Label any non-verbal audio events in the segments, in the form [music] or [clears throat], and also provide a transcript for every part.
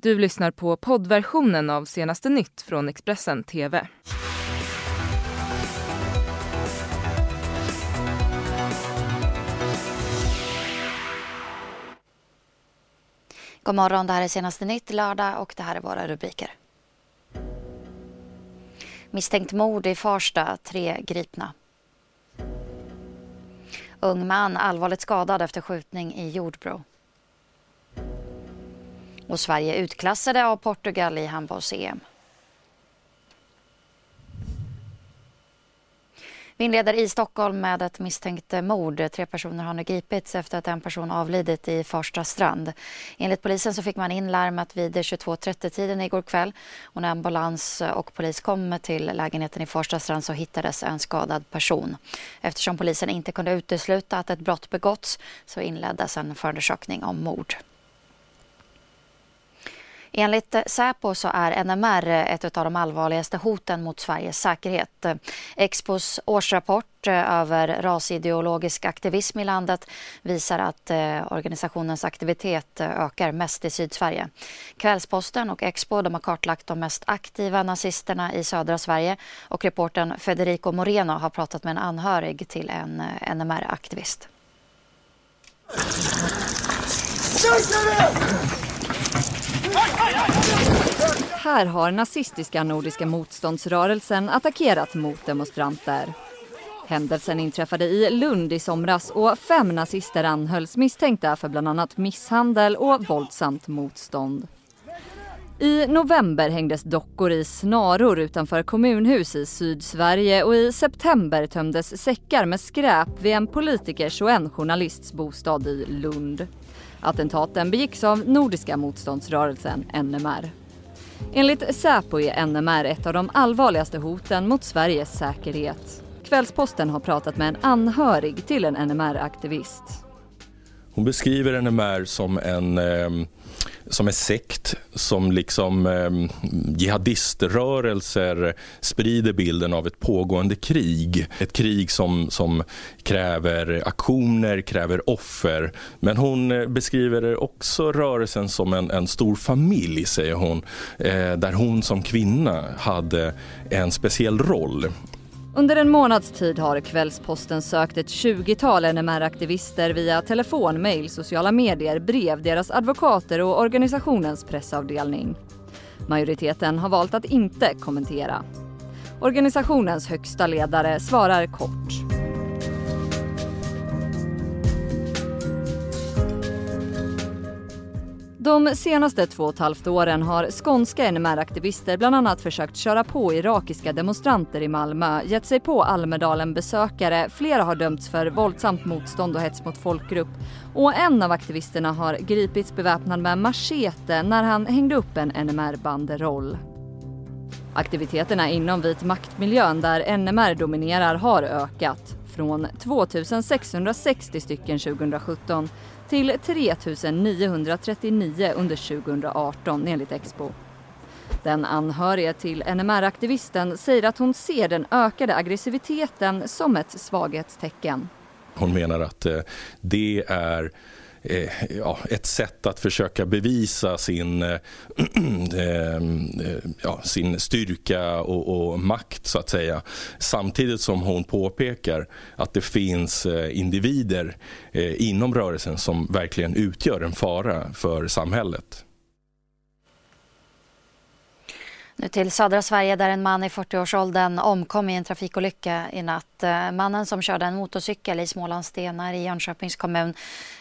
Du lyssnar på poddversionen av senaste nytt från Expressen TV. God morgon, det här är senaste nytt lördag och det här är våra rubriker. Misstänkt mord i Farsta, tre gripna. Ung man allvarligt skadad efter skjutning i Jordbro. Och Sverige utklassade av Portugal i handbolls-EM. Vi inleder i Stockholm med ett misstänkt mord. Tre personer har nu gripits efter att en person avlidit i Farsta strand. Enligt polisen så fick man in larmet vid 22.30-tiden igår kväll. Och när ambulans och polis kom till lägenheten i Farsta strand så hittades en skadad person. Eftersom polisen inte kunde utesluta att ett brott begåtts så inleddes en förundersökning om mord. Enligt Säpo så är NMR ett av de allvarligaste hoten mot Sveriges säkerhet. Expos årsrapport över rasideologisk aktivism i landet visar att eh, organisationens aktivitet ökar mest i Sydsverige. Kvällsposten och Expo de har kartlagt de mest aktiva nazisterna i södra Sverige och reporten Federico Moreno har pratat med en anhörig till en eh, NMR-aktivist. Här har nazistiska Nordiska motståndsrörelsen attackerat mot demonstranter. Händelsen inträffade i Lund i somras och fem nazister anhölls misstänkta för bland annat misshandel och våldsamt motstånd. I november hängdes dockor i snaror utanför kommunhus i Sydsverige och i september tömdes säckar med skräp vid en politikers och en journalists bostad i Lund. Attentaten begicks av Nordiska motståndsrörelsen NMR. Enligt Säpo är NMR ett av de allvarligaste hoten mot Sveriges säkerhet. Kvällsposten har pratat med en anhörig till en NMR-aktivist. Hon beskriver NMR som en eh, som en sekt som liksom eh, jihadiströrelser sprider bilden av ett pågående krig. Ett krig som, som kräver aktioner, kräver offer. Men hon eh, beskriver också rörelsen som en, en stor familj, säger hon. Eh, där hon som kvinna hade en speciell roll. Under en månads tid har Kvällsposten sökt ett 20-tal NMR-aktivister via telefon, mejl, sociala medier, brev, deras advokater och organisationens pressavdelning. Majoriteten har valt att inte kommentera. Organisationens högsta ledare svarar kort. De senaste två och ett halvt åren har skånska NMR-aktivister bland annat försökt köra på irakiska demonstranter i Malmö, gett sig på Almedalen-besökare, flera har dömts för våldsamt motstånd och hets mot folkgrupp. Och en av aktivisterna har gripits beväpnad med machete när han hängde upp en NMR-banderoll. Aktiviteterna inom vit maktmiljön där NMR dominerar har ökat från 2 660 stycken 2017 till 3 939 under 2018 enligt Expo. Den anhöriga till NMR-aktivisten säger att hon ser den ökade aggressiviteten som ett svaghetstecken. Hon menar att eh, det är eh, ja, ett sätt att försöka bevisa sin, eh, [clears throat] eh, ja, sin styrka och, och, makt så att säga. Samtidigt som hon påpekar att det finns eh, individer eh, inom rörelsen som verkligen utgör en fara för samhället. Nu till södra Sverige där en man i 40-årsåldern omkom i en trafikolycka i natt. Eh, mannen som körde en motorcykel i Smålandsstenar i Jönköpings kommun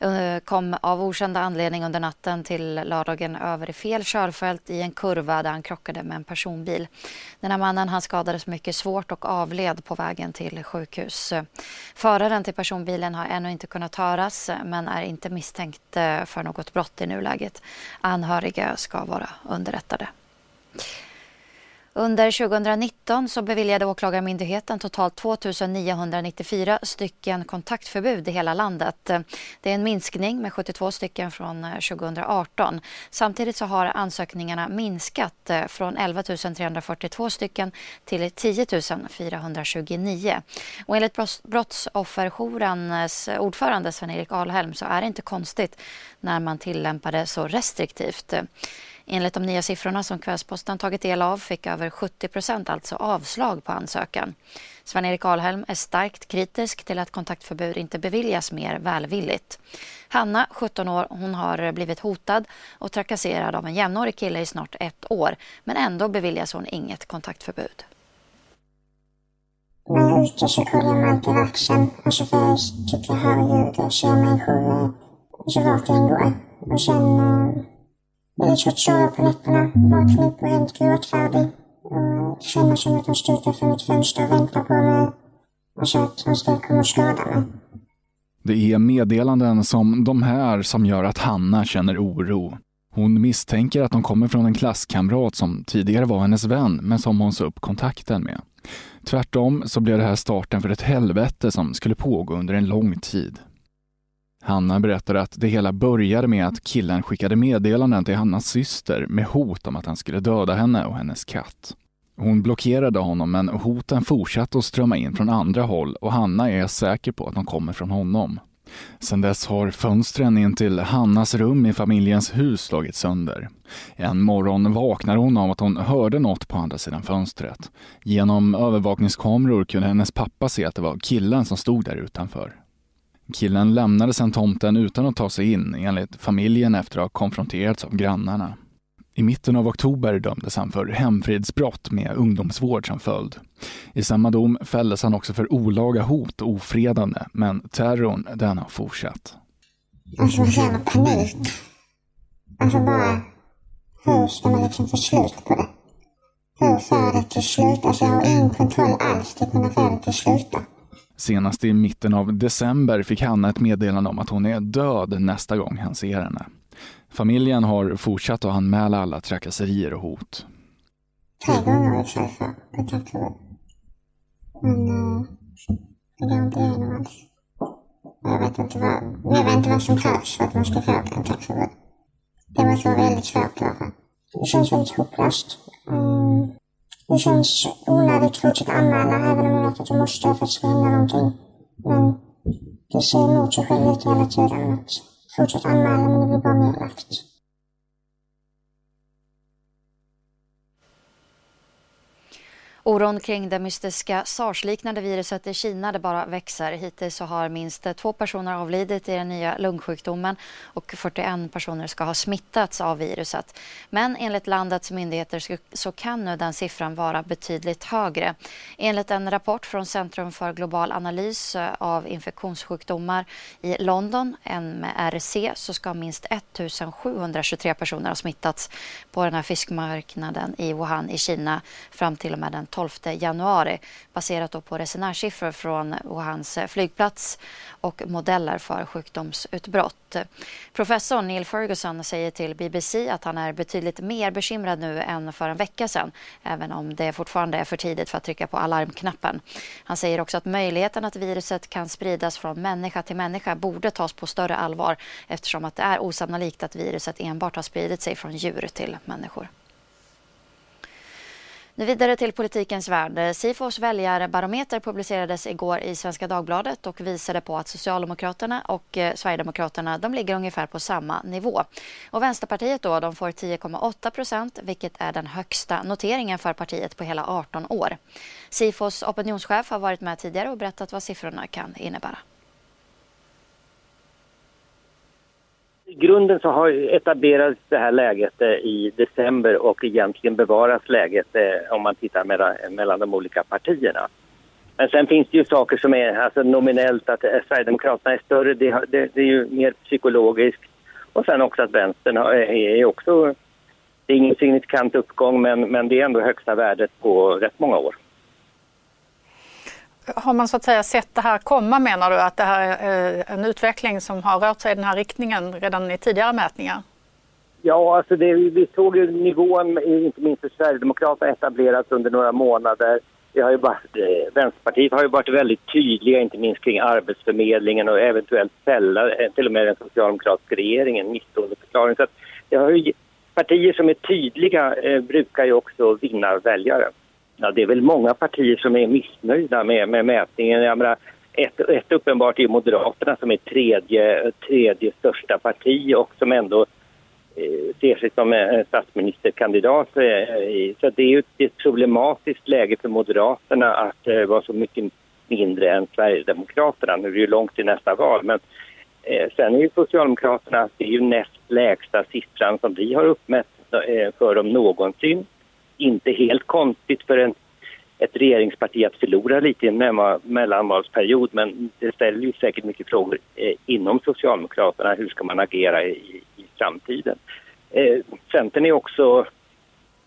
eh, kom av okänd anledning under natten till lördagen över i fel körfält i en kurva där han krockade med en personbil. Den här mannen han skadades mycket svårt och avled på vägen till sjukhus. Föraren till personbilen har ännu inte kunnat höras men är inte misstänkt eh, för något brott i nuläget. Anhöriga ska vara underrättade. Under 2019 så beviljade Åklagarmyndigheten totalt 2 994 stycken kontaktförbud i hela landet. Det är en minskning med 72 stycken från eh, 2018. Samtidigt så har ansökningarna minskat eh, från 11 342 stycken till 10 429. Och enligt Brottsofferjourens ordförande Sven-Erik Alhelm så är det inte konstigt när man tillämpar det så restriktivt. Enligt de nya siffrorna som Kvällsposten tagit del av fick över 70 procent alltså avslag på ansökan. Sven-Erik Alhelm är starkt kritisk till att kontaktförbud inte beviljas mer välvilligt. Hanna, 17 år, hon har blivit hotad och trakasserad av en jämnårig kille i snart ett år men ändå beviljas hon inget kontaktförbud. När jag är ute så kollar jag alltid axeln och så får jag typ jag hör ljud och ser så rakt jag ändå. Och sen jag är det sova på nätterna. Vaknar upp och är helt färdig. Och känner som att hon står utanför mitt fönster och väntar på mig. Och så att hon ska komma och skada mig. Det är meddelanden som de här som gör att Hanna känner oro. Hon misstänker att de kommer från en klasskamrat som tidigare var hennes vän, men som hon sa upp kontakten med. Tvärtom så blev det här starten för ett helvete som skulle pågå under en lång tid. Hanna berättar att det hela började med att killen skickade meddelanden till Hannas syster med hot om att han skulle döda henne och hennes katt. Hon blockerade honom men hoten fortsatte att strömma in från andra håll och Hanna är säker på att de kommer från honom. Sedan dess har fönstren in till Hannas rum i familjens hus slagits sönder. En morgon vaknar hon av att hon hörde något på andra sidan fönstret. Genom övervakningskameror kunde hennes pappa se att det var killen som stod där utanför. Killen lämnade sedan tomten utan att ta sig in, enligt familjen efter att ha konfronterats av grannarna. I mitten av oktober dömdes han för hemfridsbrott med ungdomsvård som följd. I samma dom fälldes han också för olaga hot och ofredande, men terrorn den har fortsatt. Alltså man känner panik. Alltså bara, hur ska man liksom få slut på det? Hur får det till slut? Alltså jag har ingen kontroll alls till att kunna få det till sluta. Senast i mitten av december fick Hanna ett meddelande om att hon är död nästa gång han ser henne. Familjen har fortsatt att anmäla alla trakasserier och hot. Tre gånger har jag försökt få kontaktförbud. Men eh, det går inte igenom alls. Jag vet inte vad, jag vet inte vad som krävs för att man ska få ett kontaktförbud. Det måste vara väldigt svårt i alla fall. Det känns väldigt hopplöst. Mm. Det känns onödigt att fortsätta anmäla även om jag vet att jag måste för att det ska hända någonting. Men det ser emot sig själv lite hela tiden att fortsätta anmäla men det blir bara nedlagt. Oron kring det mystiska sars-liknande viruset i Kina det bara växer. Hittills så har minst två personer avlidit i den nya lungsjukdomen och 41 personer ska ha smittats av viruset. Men enligt landets myndigheter så kan nu den siffran vara betydligt högre. Enligt en rapport från Centrum för global analys eh, av infektionssjukdomar i London, MRC, så ska minst 1723 personer ha smittats på den här fiskmarknaden i Wuhan i Kina fram till och med den 12 januari baserat på resenärssiffror från Wuhans flygplats och modeller för sjukdomsutbrott. Professor Neil Ferguson säger till BBC att han är betydligt mer bekymrad nu än för en vecka sedan även om det fortfarande är för tidigt för att trycka på alarmknappen. Han säger också att möjligheten att viruset kan spridas från människa till människa borde tas på större allvar eftersom att det är osannolikt att viruset enbart har spridit sig från djur till människor. Nu vidare till politikens värld. Sifos väljarbarometer publicerades igår i Svenska Dagbladet och visade på att Socialdemokraterna och eh, Sverigedemokraterna de ligger ungefär på samma nivå. Och Vänsterpartiet då, de får 10,8 procent vilket är den högsta noteringen för partiet på hela 18 år. Sifos opinionschef har varit med tidigare och berättat vad siffrorna kan innebära. I grunden så har etablerats det här läget eh, i december och egentligen bevaras läget eh, om man tittar mellan, mellan de olika partierna. Men sen finns det ju saker som är alltså nominellt att eh, Sverigedemokraterna är större, det, det, det är ju mer psykologiskt. Och sen också att vänstern är också, det är ingen signifikant uppgång men, men det är ändå högsta värdet på rätt många år har man så att säga sett det här komma menar du? Att det här är eh, en utveckling som har rört sig i den här riktningen redan i tidigare mätningar? Ja, alltså det, vi såg ju nivån, inte minst för Sverigedemokraterna, etablerats under några månader. Har ju varit, eh, Vänsterpartiet har ju varit väldigt tydliga, inte minst kring Arbetsförmedlingen och eventuellt fälla eh, till och med den socialdemokratiska regeringen, misstroendeförklaring. Så att det har ju, partier som är tydliga eh, brukar ju också vinna väljare. Ja, det är väl många partier som är missnöjda med, med mätningen. Jag menar, ett, ett uppenbart är Moderaterna som är tredje, tredje största parti och som ändå eh, ser sig som en statsministerkandidat. Eh, så det är ju ett problematiskt läge för Moderaterna att eh, vara så mycket mindre än Sverigedemokraterna. Nu är det ju långt till nästa val, men sen är ju Socialdemokraterna, det är ju näst lägsta siffran som vi har uppmätt för dem någonsin. Inte helt konstigt för en ett regeringsparti att förlora lite i en mellanvalsperiod men det ställer ju säkert mycket frågor eh, inom Socialdemokraterna. Hur ska man agera i, i framtiden? Eh, Centern är också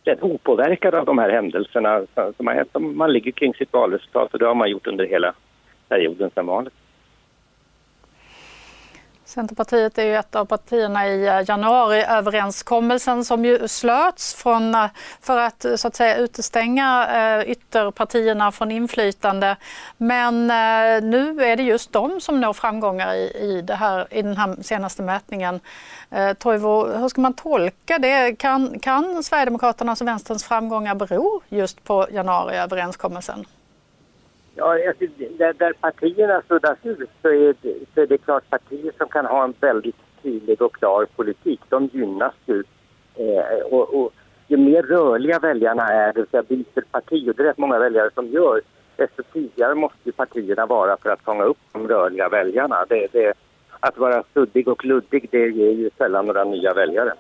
rätt opåverkad av de här händelserna som har hänt. Man ligger kring sitt valresultat och det har man gjort under hela perioden sedan valet. Centerpartiet är ju ett av partierna i eh, januariöverenskommelsen som ju slöts från, eh, för att eh, så att säga utestänga ytterpartierna från inflytande. Men nu är det just de som når framgångar i, i, det här, i den här senaste mätningen. Toivo, hur ska man tolka det? Kan, kan Sverigedemokraternas och Vänsterns framgångar bero just på januariöverenskommelsen? Ja, alltså, där, där partierna suddas ut så är, det, så är det klart partier som kan ha en väldigt tydlig och klar politik, de gynnas ju. Eh, och, och, ju mer rörliga väljarna är, det vill säga byter parti, och det är rätt många väljare som gör, desto tidigare måste partierna vara för att fånga upp de rörliga väljarna. Det, det, att vara suddig och luddig, det ger ju sällan några nya väljare.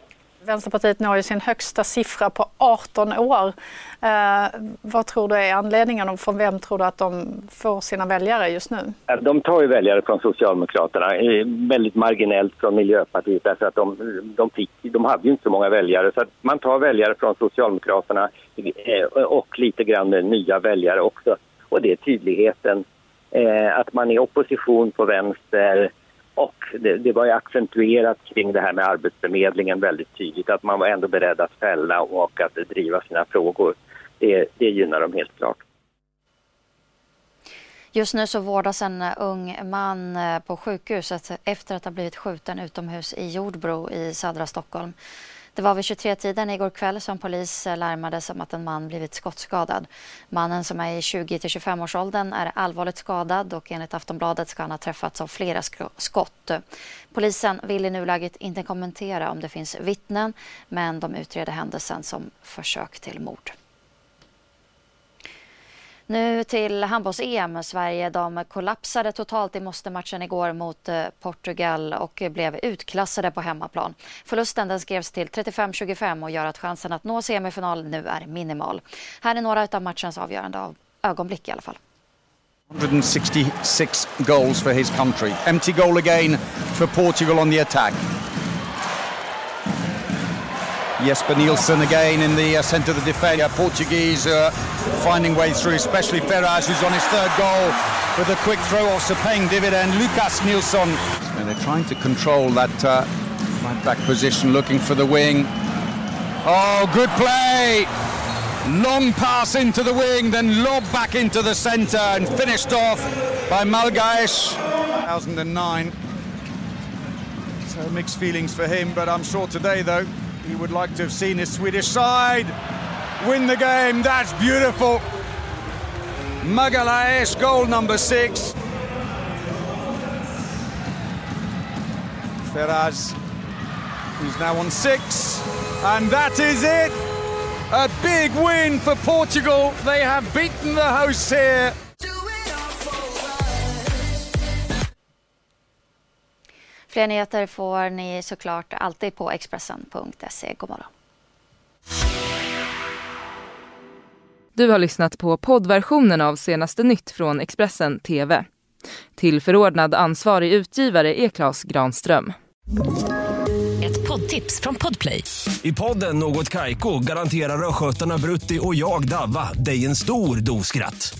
Vänsterpartiet når ju sin högsta siffra på 18 år. Eh, vad tror du är anledningen och från vem tror du att de får sina väljare just nu? Eh, de tar ju väljare från Socialdemokraterna, eh, väldigt marginellt från Miljöpartiet därför att de, de, fick, de hade ju inte så många väljare. Så man tar väljare från Socialdemokraterna eh, och lite grann nya väljare också. Och det är tydligheten, eh, att man är opposition på vänster och det, det, var ju accentuerat kring det här med Arbetsförmedlingen väldigt tydligt att man var ändå beredd att fälla och att driva sina frågor. Det, det gynnar dem helt klart. Just nu så vårdas en ung man eh, på sjukhuset efter att ha blivit skjuten utomhus i Jordbro i södra Stockholm. Det var vid 23-tiden igår kväll som polis larmades om att en man blivit skottskadad. Mannen som är i 20 25 årsåldern är allvarligt skadad och enligt Aftonbladet ska han ha träffats av flera skott. Polisen vill i nuläget inte kommentera om det finns vittnen men de utreder händelsen som försök till mord. Nu till handbolls-EM. Sverige de kollapsade totalt i måste-matchen igår mot eh, Portugal och blev utklassade på hemmaplan. Förlusten den skrevs till 35-25 och gör att chansen att nå semifinal nu är minimal. Här är några av matchens avgörande ögonblick i alla fall. 166 goals for his country. Empty goal again for Portugal on the attack. Jesper Nielsen again in the uh, centre of the defence. Uh, Portuguese uh, finding way through, especially Ferraz, who's on his third goal with a quick throw also paying dividend. Lucas Nielsen. And they're trying to control that uh, right back position, looking for the wing. Oh, good play! Long pass into the wing, then lob back into the centre and finished off by Malgaesh. 2009. So mixed feelings for him, but I'm sure today, though, he would like to have seen his Swedish side win the game. That's beautiful. Magalhaes, goal number six. Ferraz, who's now on six. And that is it. A big win for Portugal. They have beaten the hosts here. Fler nyheter får ni såklart alltid på Expressen.se. God morgon. Du har lyssnat på poddversionen av senaste nytt från Expressen TV. Till förordnad ansvarig utgivare är Klas Granström. Ett poddtips från Podplay. I podden Något Kaiko garanterar östgötarna Brutti och jag, Davva, dig en stor dos skratt.